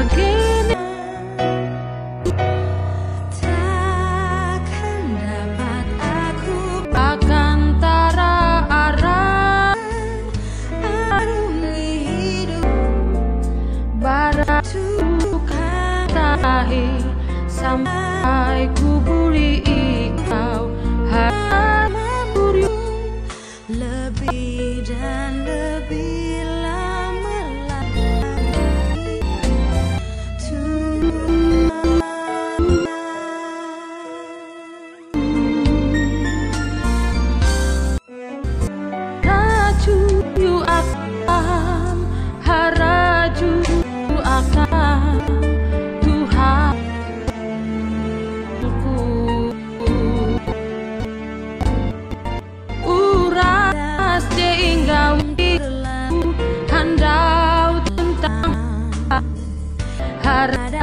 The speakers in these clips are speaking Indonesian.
Sampai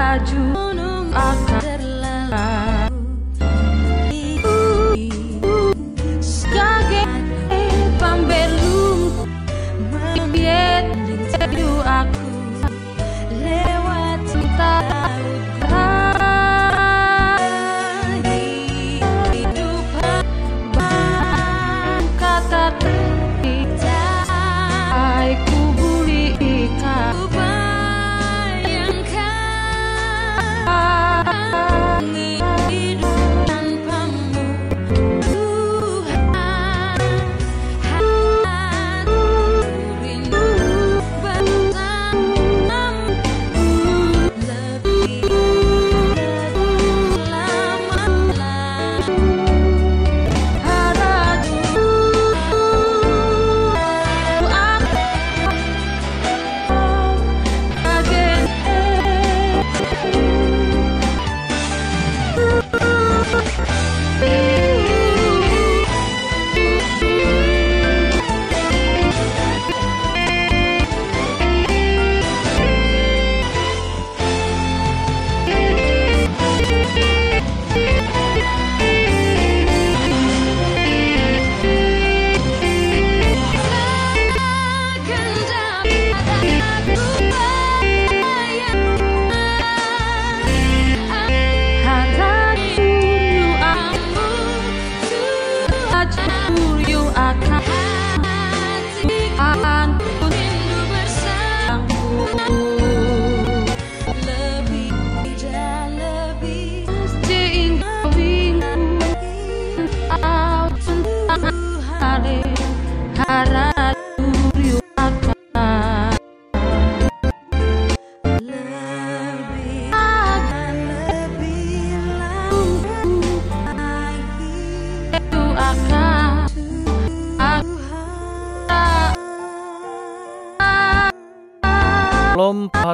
haraju akan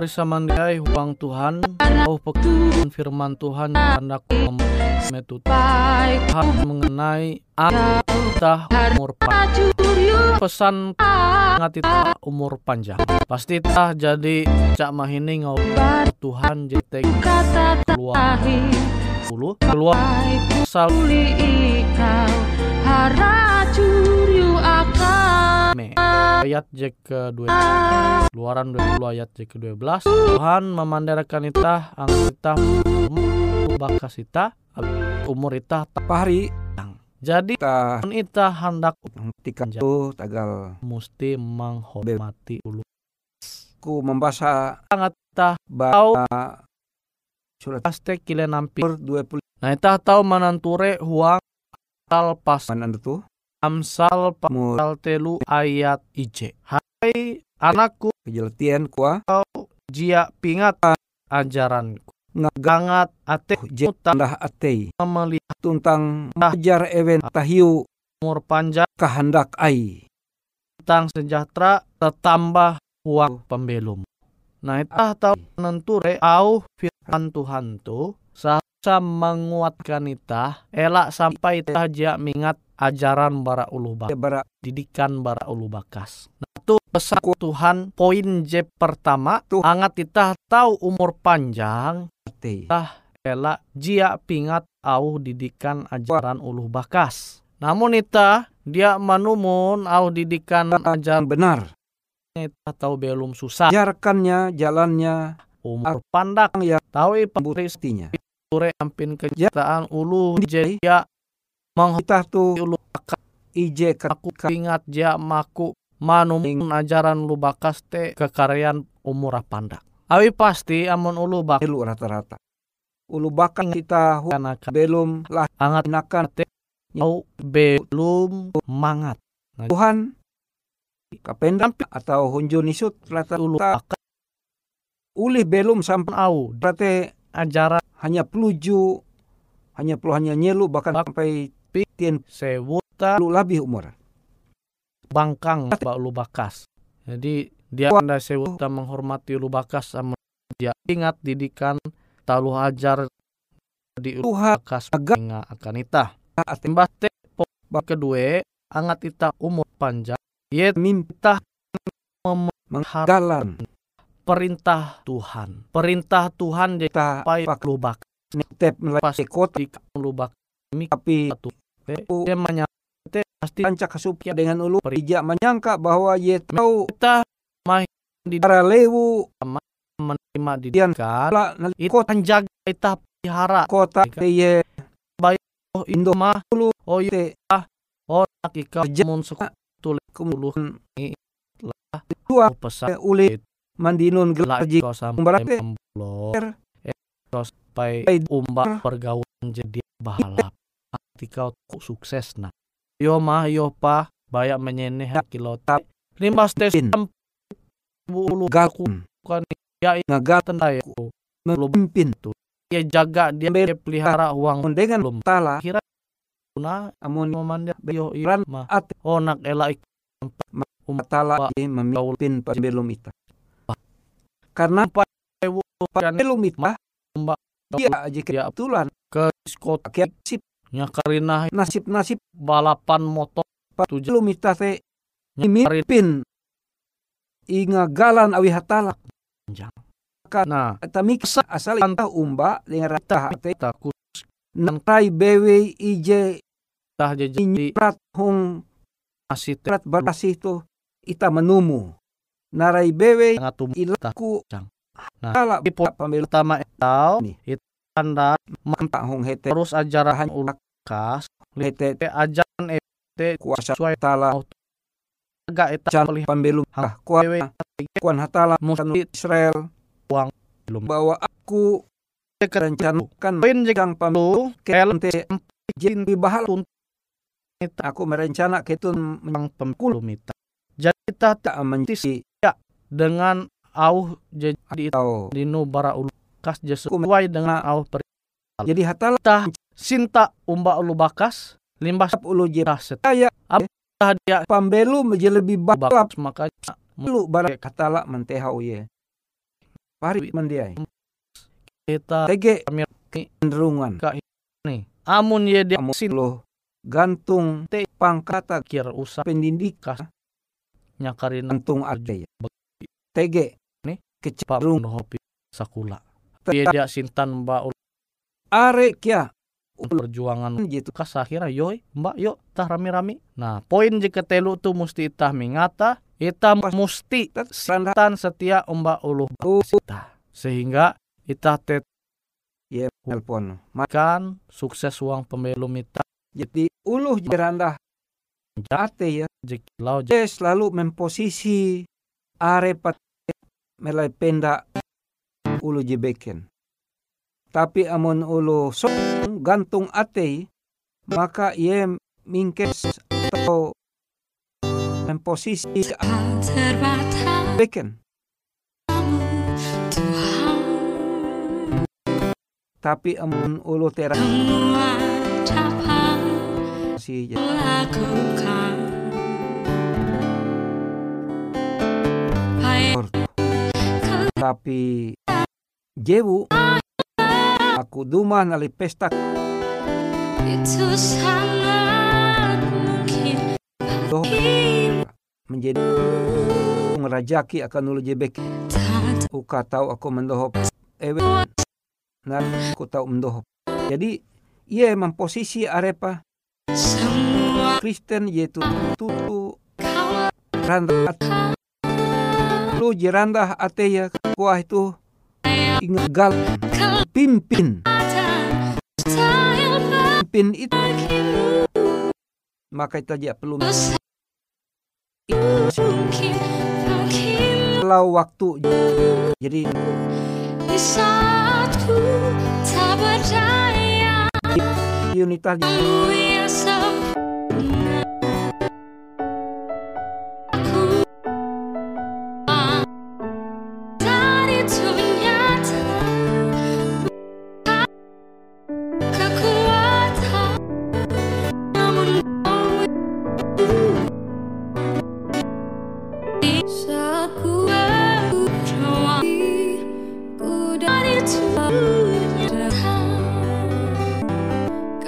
Hari samandiai huang Tuhan. Au pekerjaan firman Tuhan hendak Tuhan mengenai kita umur panjang. Pesan sangat kita umur panjang. Pasti tah jadi cak mahini ngau Tuhan kata keluar. Puluh Keluar puli ikau me Ayat J ke-12 Keluaran 20 ayat J ke-12 Tuhan memandarkan kita Ang kita Bakas kita Umur kita Pahari Jadi kita kita hendak ketika itu tagal. mesti menghormati ulu ku membaca sangat tah bahwa surat paste kile nampi Amsal 20 nah itah tahu mananture huang tal pas mana itu amsal mu pasal telu ayat ij hai anakku kejelatian kuah jia pingat ajaranku gangat ate muta jendah atei. Melihat tuntang majar event tahiu. umur panjang. Kehendak ai. Tentang sejahtera tetambah huang pembelum. Nah itah tahu mananture au firman Tuhan tu menguatkan itah elak sampai itah jia mingat ajaran bara ulu bak bara didikan bara ulu bakas. Nah, itu pesan Tuhan poin J pertama Tuh. angat itah tahu umur panjang atei ela jia pingat au didikan ajaran ulu bakas. Namun ita dia manumun au didikan ajaran benar ita tahu belum susah ajarkannya jalannya umur pandak yang tahu pemberi sure ampin kejataan ulu. Jia menghormati kita tuh ulu bakas ije aku ingat dia maku manumun ajaran lu bakas te kekaryaan umur pandak. Awi pasti amun ulu bak elu rata-rata. Ulu bakal kita karena belum lah angat inakan au belum mangat. Tuhan. Kapendam atau hunjun isut ulu rata-rata bakas. Ulih belum sampai au. berarti ajaran hanya peluju hanya perlu hanya nyelu bahkan Bak- sampai tien sewuta puluh lebih umur. bangkang ba ulu bakas. Jadi dia anda sewuta menghormati ulu bakas amun dia ingat didikan talu ajar di Tuhan bakas menga akan itah. taat Timbas te po kedua angat ita umur panjang. Ye mimpi tah mem- menggalan perintah Tuhan. Perintah Tuhan dia kita sampai pak lubak. Netep pas melalui kota di lubak. Tapi satu. Dia menyangka pasti panca kesupia dengan ulu. tidak menyangka bahwa ye tahu kita mah di para lewu. Menerima nali itu kota kan jaga kita pelihara. kota te ye. Oh itu Indo mah. dulu oh iya. te oh nak ika Kerja. mun suku kemudian lah dua. oh, pesan te uli mandinun lah gelar ji iko sampai Berarti- terus sampai Eh, umba pergaulan jadi balap. Ketika kau sukses nah yo mah yo pa. Banyak menyeneh kilo Tap. limbas tes bulu galkun kan ya ngagat tendai memimpin. dia jaga dia pelihara uang. dengan belum tala. kira guna. Amun memandia yo Ran mah at oh nak elak tala di memimpin belum ita karena belum ita Mbak. dia aja kebetulan ke diskot pakai nasib. Nya karina nasib nasib balapan motor. Tujuh. Belum ita te nya karina mimimpin inga galan awi hatala panjang. Kan. nah. tapi asal ita umba dengan rata te takut. Nantai bewe ije tah jadi inyrat hong. Masih teh. Prat barasi itu ita menumu narai bewe ngatum ilaku Nah, tala di po- pamelu pertama etau Nih. itu tanda mampak hong hete. terus ajaran ulak kas hete. te ajaran ete kuasa sesuai tala. agak eta pelih pambelum Hang- ah kuat wewe kuan hatala Musti Israel. belum. Bahwa aku. Keren rencanakan poin megang pam lu kel te. jin bahal. Tun- aku merencana ketun yang pemkulu mita. Jadi tak mencisi dengan au jadi atau dinu bara ulu kas je sesuai dengan au per jadi hatala tah sinta umba ulu bakas limbas ulu je. tah set. Saya tah dia pambelu menjadi lebih bakas maka lu bara katala menteha uye pari mandiai. Kita Tege. cenderungan. nih. Amun ye dia sin lo gantung Te- pangkata kir usah pendidikan. nyakarin gantung arte. Tege Nih, kecenderung hopi sakula. Dia sintan mbak ul- are kia perjuangan gitu. kas akhirnya yoi mbak yuk tah rami-rami. Nah poin jika telu tu mesti itah mingata ita musti Sanda sintan setia mbak uluh sita. Sehingga itah ya telepon. Ma- tetkan sukses uang pembelum ita Jadi uluh jeranda ate ya. jekilau selalu memposisi are pat melai penda ulu jebeken. Tapi amun ulu so gantung ate maka ia mingkes atau memposisi beken. Tapi amun ulu tera semua dapat si lakukan tapi jewu aku duma nali pesta. Itu sangat mungkin. Menjadi ngerajaki akan ulu jebek. Uka tahu aku mendohop. Ewe nah aku tahu mendohop. Jadi ia memposisi arepa. Semua Kristen yaitu tutu randa lu jeranda ate kuah itu ingat gal pimpin. Pimpin itu maka itu aja perlu kalau waktu jadi Di saat ku tak berdaya unitas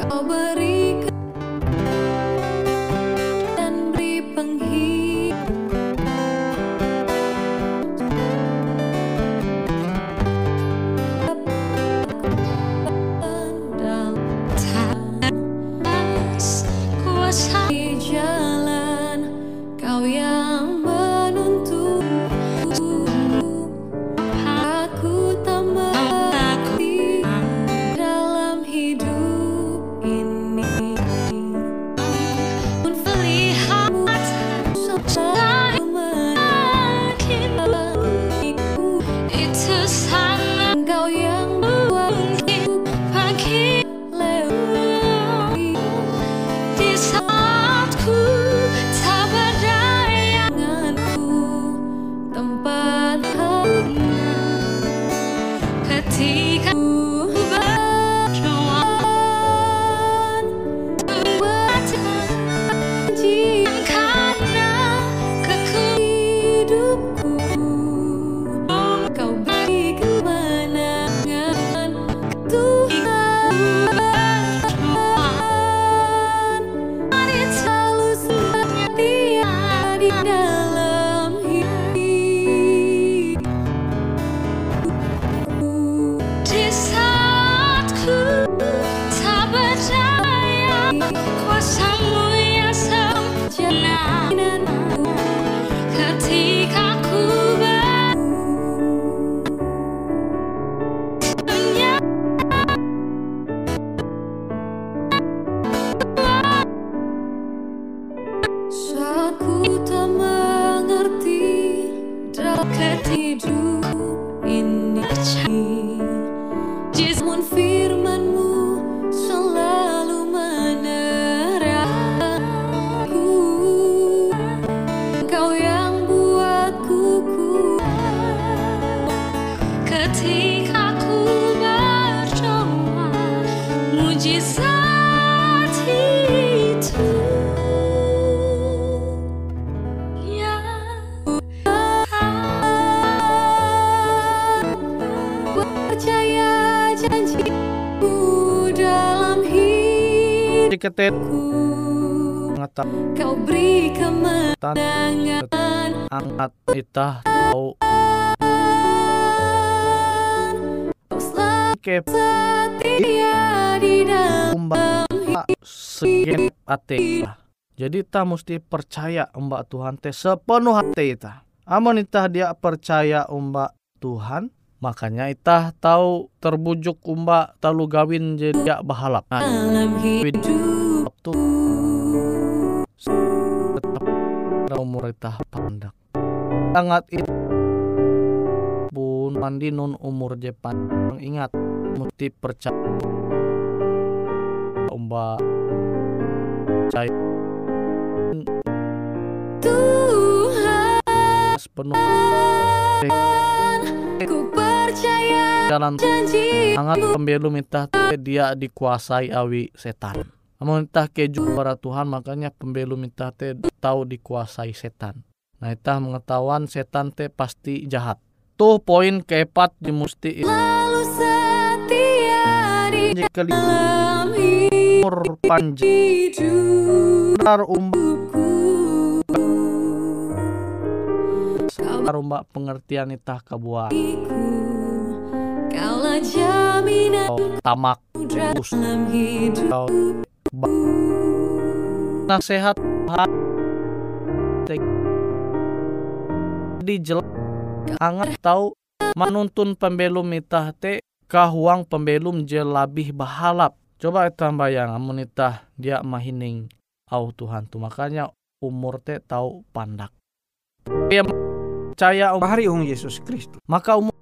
Kau berikan Saat ku tak mengerti Dekat hidup kete ku mengetahui Kau beri kemenangan. Angkat itah tahu Kau selalu ke setia di dalam segen ate jadi ta mesti percaya umbak Tuhan teh sepenuh hati ita amun itah dia percaya umbak Tuhan makanya itah tahu terbujuk umbak talu gawin jadi bahalap. Nah, waktu tetap umur itah pandak. Sangat itu pun mandi nun umur je panjang ingat mesti percaya. Umbak percaya. Tuhan. Sepenuh Ku percaya jalan janji sangat pembelum itah teh dia dikuasai awi setan. Namun itah keju para Tuhan makanya pembelum itah teh tahu dikuasai setan. Nah itah mengetahuan setan teh pasti jahat. Tuh poin keempat di musti Lalu setia di dalam umur panjang. pengertian itah kabuat tamak nasihat di angat tahu menuntun pembelum itah te kahuang pembelum je labih bahalap. Coba itah bayang amun itah dia mahining au Tuhan tu. Makanya umur te tahu pandak. Dia percaya um- hong Yesus Kristus. maka umur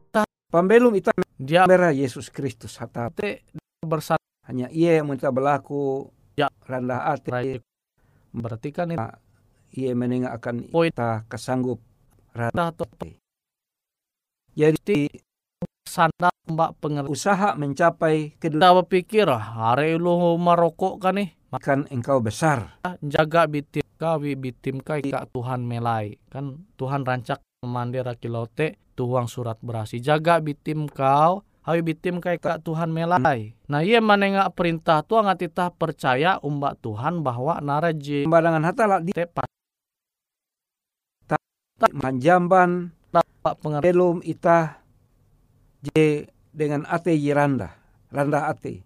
Pambelum ita dia bera Yesus Kristus hata te bersatu. Hanya ia yang minta berlaku. Ya. rendah hati. Berarti kan itu ia menengah akan kita kesanggup. Atau jadi sandal mbak pengertian usaha mencapai kita berpikir "Ah, hari lu marokok kan nih? Engkau besar. Jaga bitim kawi bitim kai kak Tuhan melai. Kan Tuhan rancak memandira kilote tuang surat berasi. Jaga bitim kau hawi bitim kai kak Tuhan melai. Nah iya manenga perintah tuang titah percaya umbak Tuhan bahwa naraji pembadangan hata lah di tepat manjamban pak pengertian belum ita je dengan ate jiranda randa. Ate.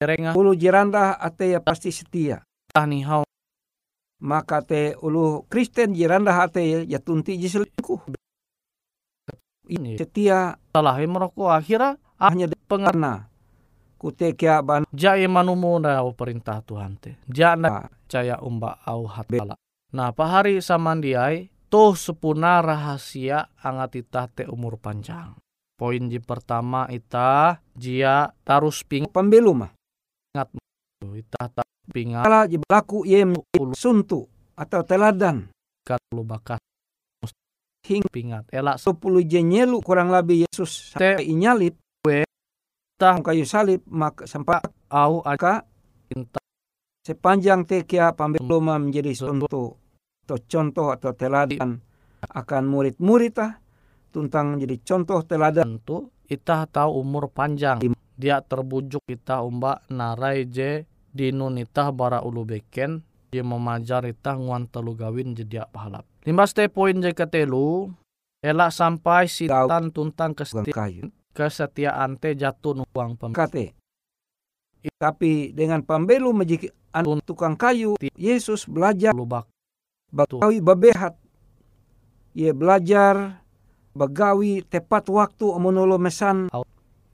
Rengah ulu jiranda ate ya pasti setia. Nih hau. Maka te ulu Kristen jiranda ate ya, tunti je selingkuh ini. Setia salah merokok akhirnya hanya pengertian karena kute kia ban jaya manumu au perintah Tuhan teh. Jana Ah. percaya umbak au hatala. Nah pahari samandiai tuh sepuna rahasia angat itah te umur panjang. Poin ji pertama itah jia tarus ping pembelum mah. Itah tak pingat kala berlaku ye ulu suntu atau teladan. Lu bakas hing. Pingat. Elak 10 je nyelu kurang lebih Yesus sampai inyalip tah kayu salib maka sampai au maka cinta sepanjang tekia pembelum mah menjadi suntu atau contoh atau teladan akan murid-murid tah. Tentang menjadi contoh teladan. Tentu itah tahu umur panjang. Dia terbujuk itah umbak narai je dinun itah bara ulu beken dia memajar itah nguan telu gawin jedia pahalap limbas te poin je ketelu elak sampai sitan tuntang bukan keseti- kayu kesetiaan te jatuh nuang pem kate. Tapi dengan pembelum menjadi an- tukang kayu Yesus belajar lubak. bagawi babehat ia belajar bagawi tepat waktu menolong mesan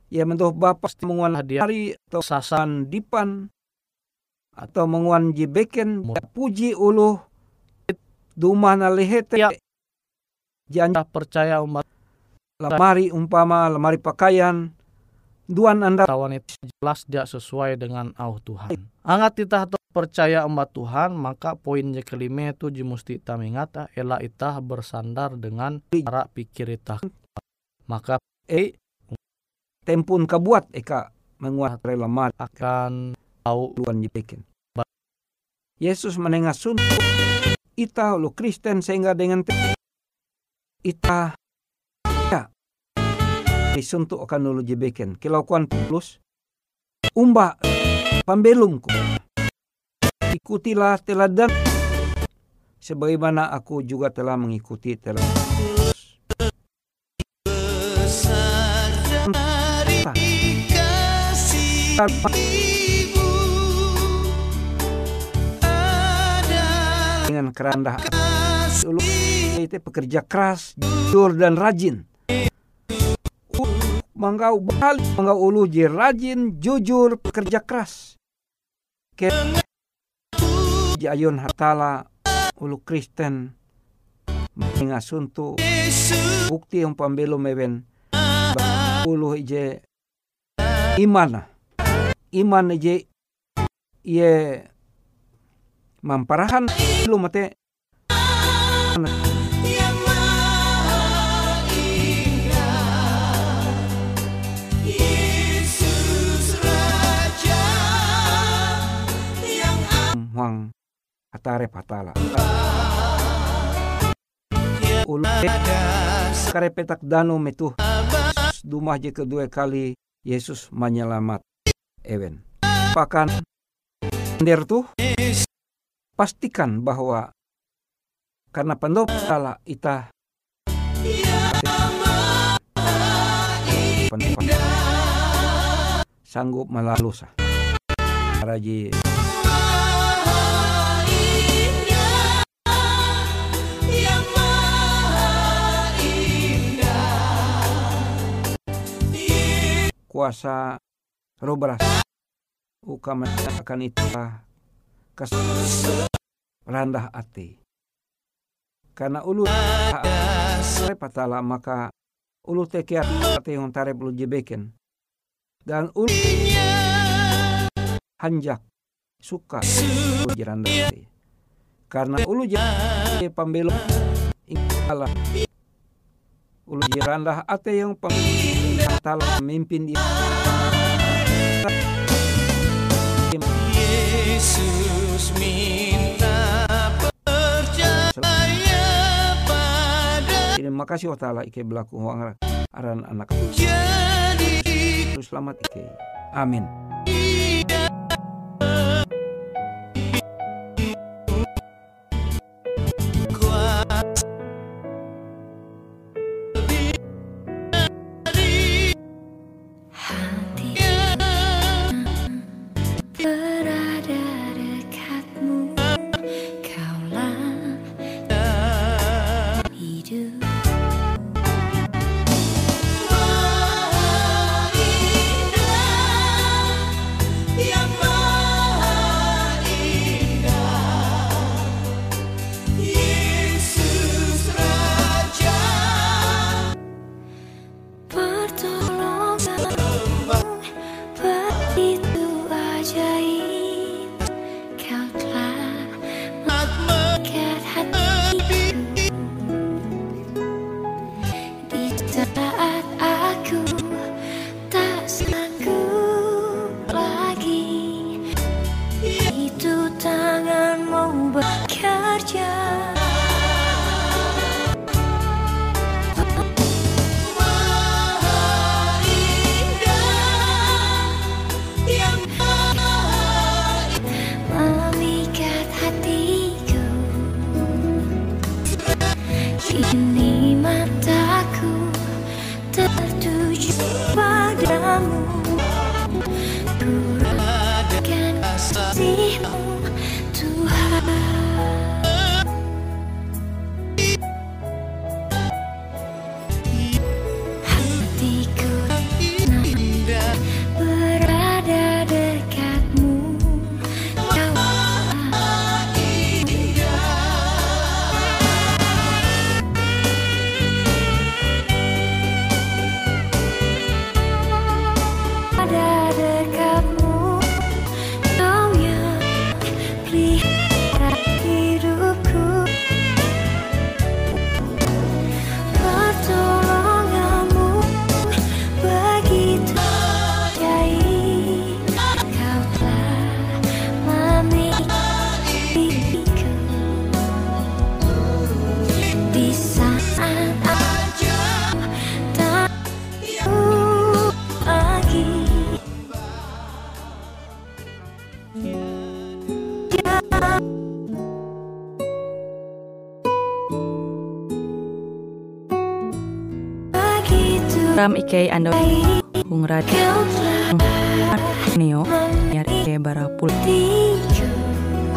ia mendoh bapak menguan hari atau sasan dipan atau menguan jibeken puji uluh dumah na lehete Ya. janji percaya umat lemari umpama lemari pakaian duan anda tawan itu jelas dia sesuai dengan au Tuhan. Angat itah tu percaya umat Tuhan, maka poin je kelima itu je musti kita ingat ah, ela itah bersandar dengan cara pikir itah. Maka eh tempun kabuat eka menguat lemari akan tahu duan jibeken Yesus menengah suntuk. Ita lu Kristen sehingga dengan ita ya. Disuntuk akan dulu jebeken kilauan plus umba pambelumku ikutilah teladan sebagaimana aku juga telah mengikuti teladan dengan kerendah ulu itu pekerja keras, jujur dan rajin. Manggau balik, manggau ulu je rajin, jujur, pekerja keras. Ke Ayun hatala ulu Kristen mengasuntu bukti yang pambelo meben ulu je iman iman je ye mamparahan. Lu mate. Huang atare patala. Ulu kare petak dano metu. Dumah je kedua kali Yesus menyelamat. Ewen. Pakan. Der tuh pastikan bahwa karena pendop salah ita sanggup melalusa. Raji. Kuasa robras. Uka akan ita kes rendah hati. Karena ulu patala maka ulu tekiat hati yang tare bulu jebeken dan ulu hanjak suka rendah hati. Karena ulu jadi pembelo Allah ulu rendah hati yang patala memimpin dia Terima kasih wa ta'ala ike huang aran anak jadi Terus selamat ike. Amin. Ram Ike Ando Hung Radio Neo Nyari Ike Barapul.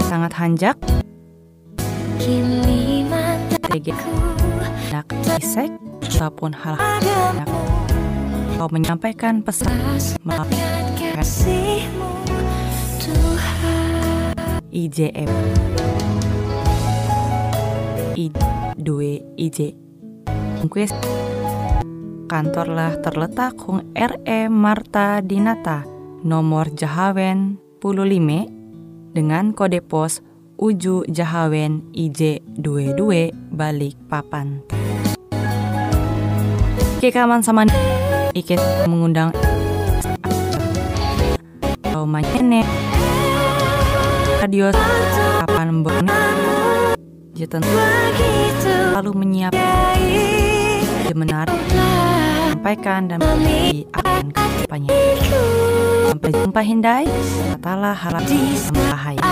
Sangat hanjak. TG Nak Isek Ataupun hal Kau menyampaikan pesan. Tuhan IJM I 2 IJ Kuis Kantorlah terletak Hung RE Marta Dinata Nomor Jahawen 15 Dengan kode pos Uju Jahawen IJ 22 Balik Papan. Oke kaman sama Ike mengundang. Kau manyene Radio Kapan Jeten Begitu selalu menyiapkan menarik telah sampaikan dan di akan ku sampai jumpa Hindai. Katalah harap bahaya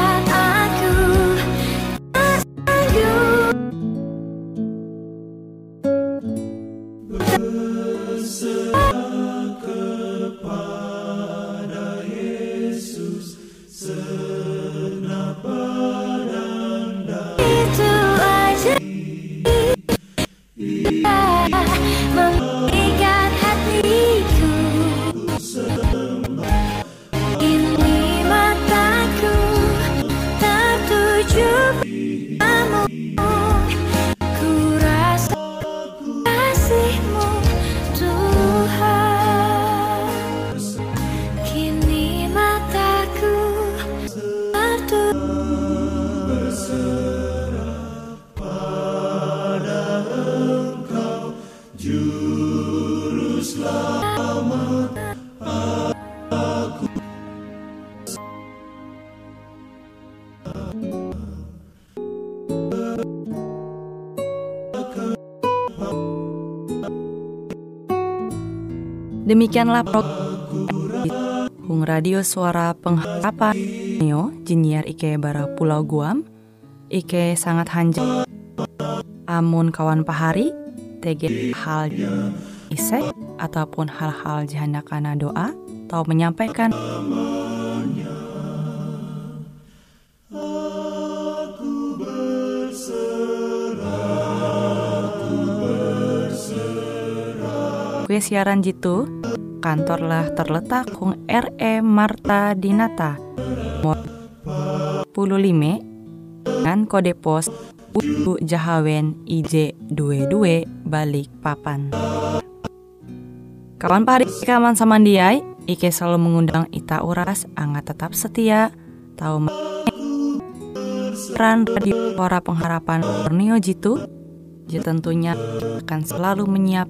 demikianlah program Radio Suara Pengharapan Neo Jinier Ike Bara Pulau Guam. Ike sangat hanjak. Amun kawan pahari TG hal isek ataupun hal-hal jihanda kana doa atau menyampaikan Kue siaran jitu kantorlah terletak Hung RE Marta Dinata. Nomor 15 dengan kode pos Uju Jahawen IJ 22 balik papan. Kawan pahari kaman samandiai Ike selalu mengundang Ita Uras Angga tetap setia Tahu peran radio suara pengharapan Borneo Jitu Ya tentunya akan selalu menyiap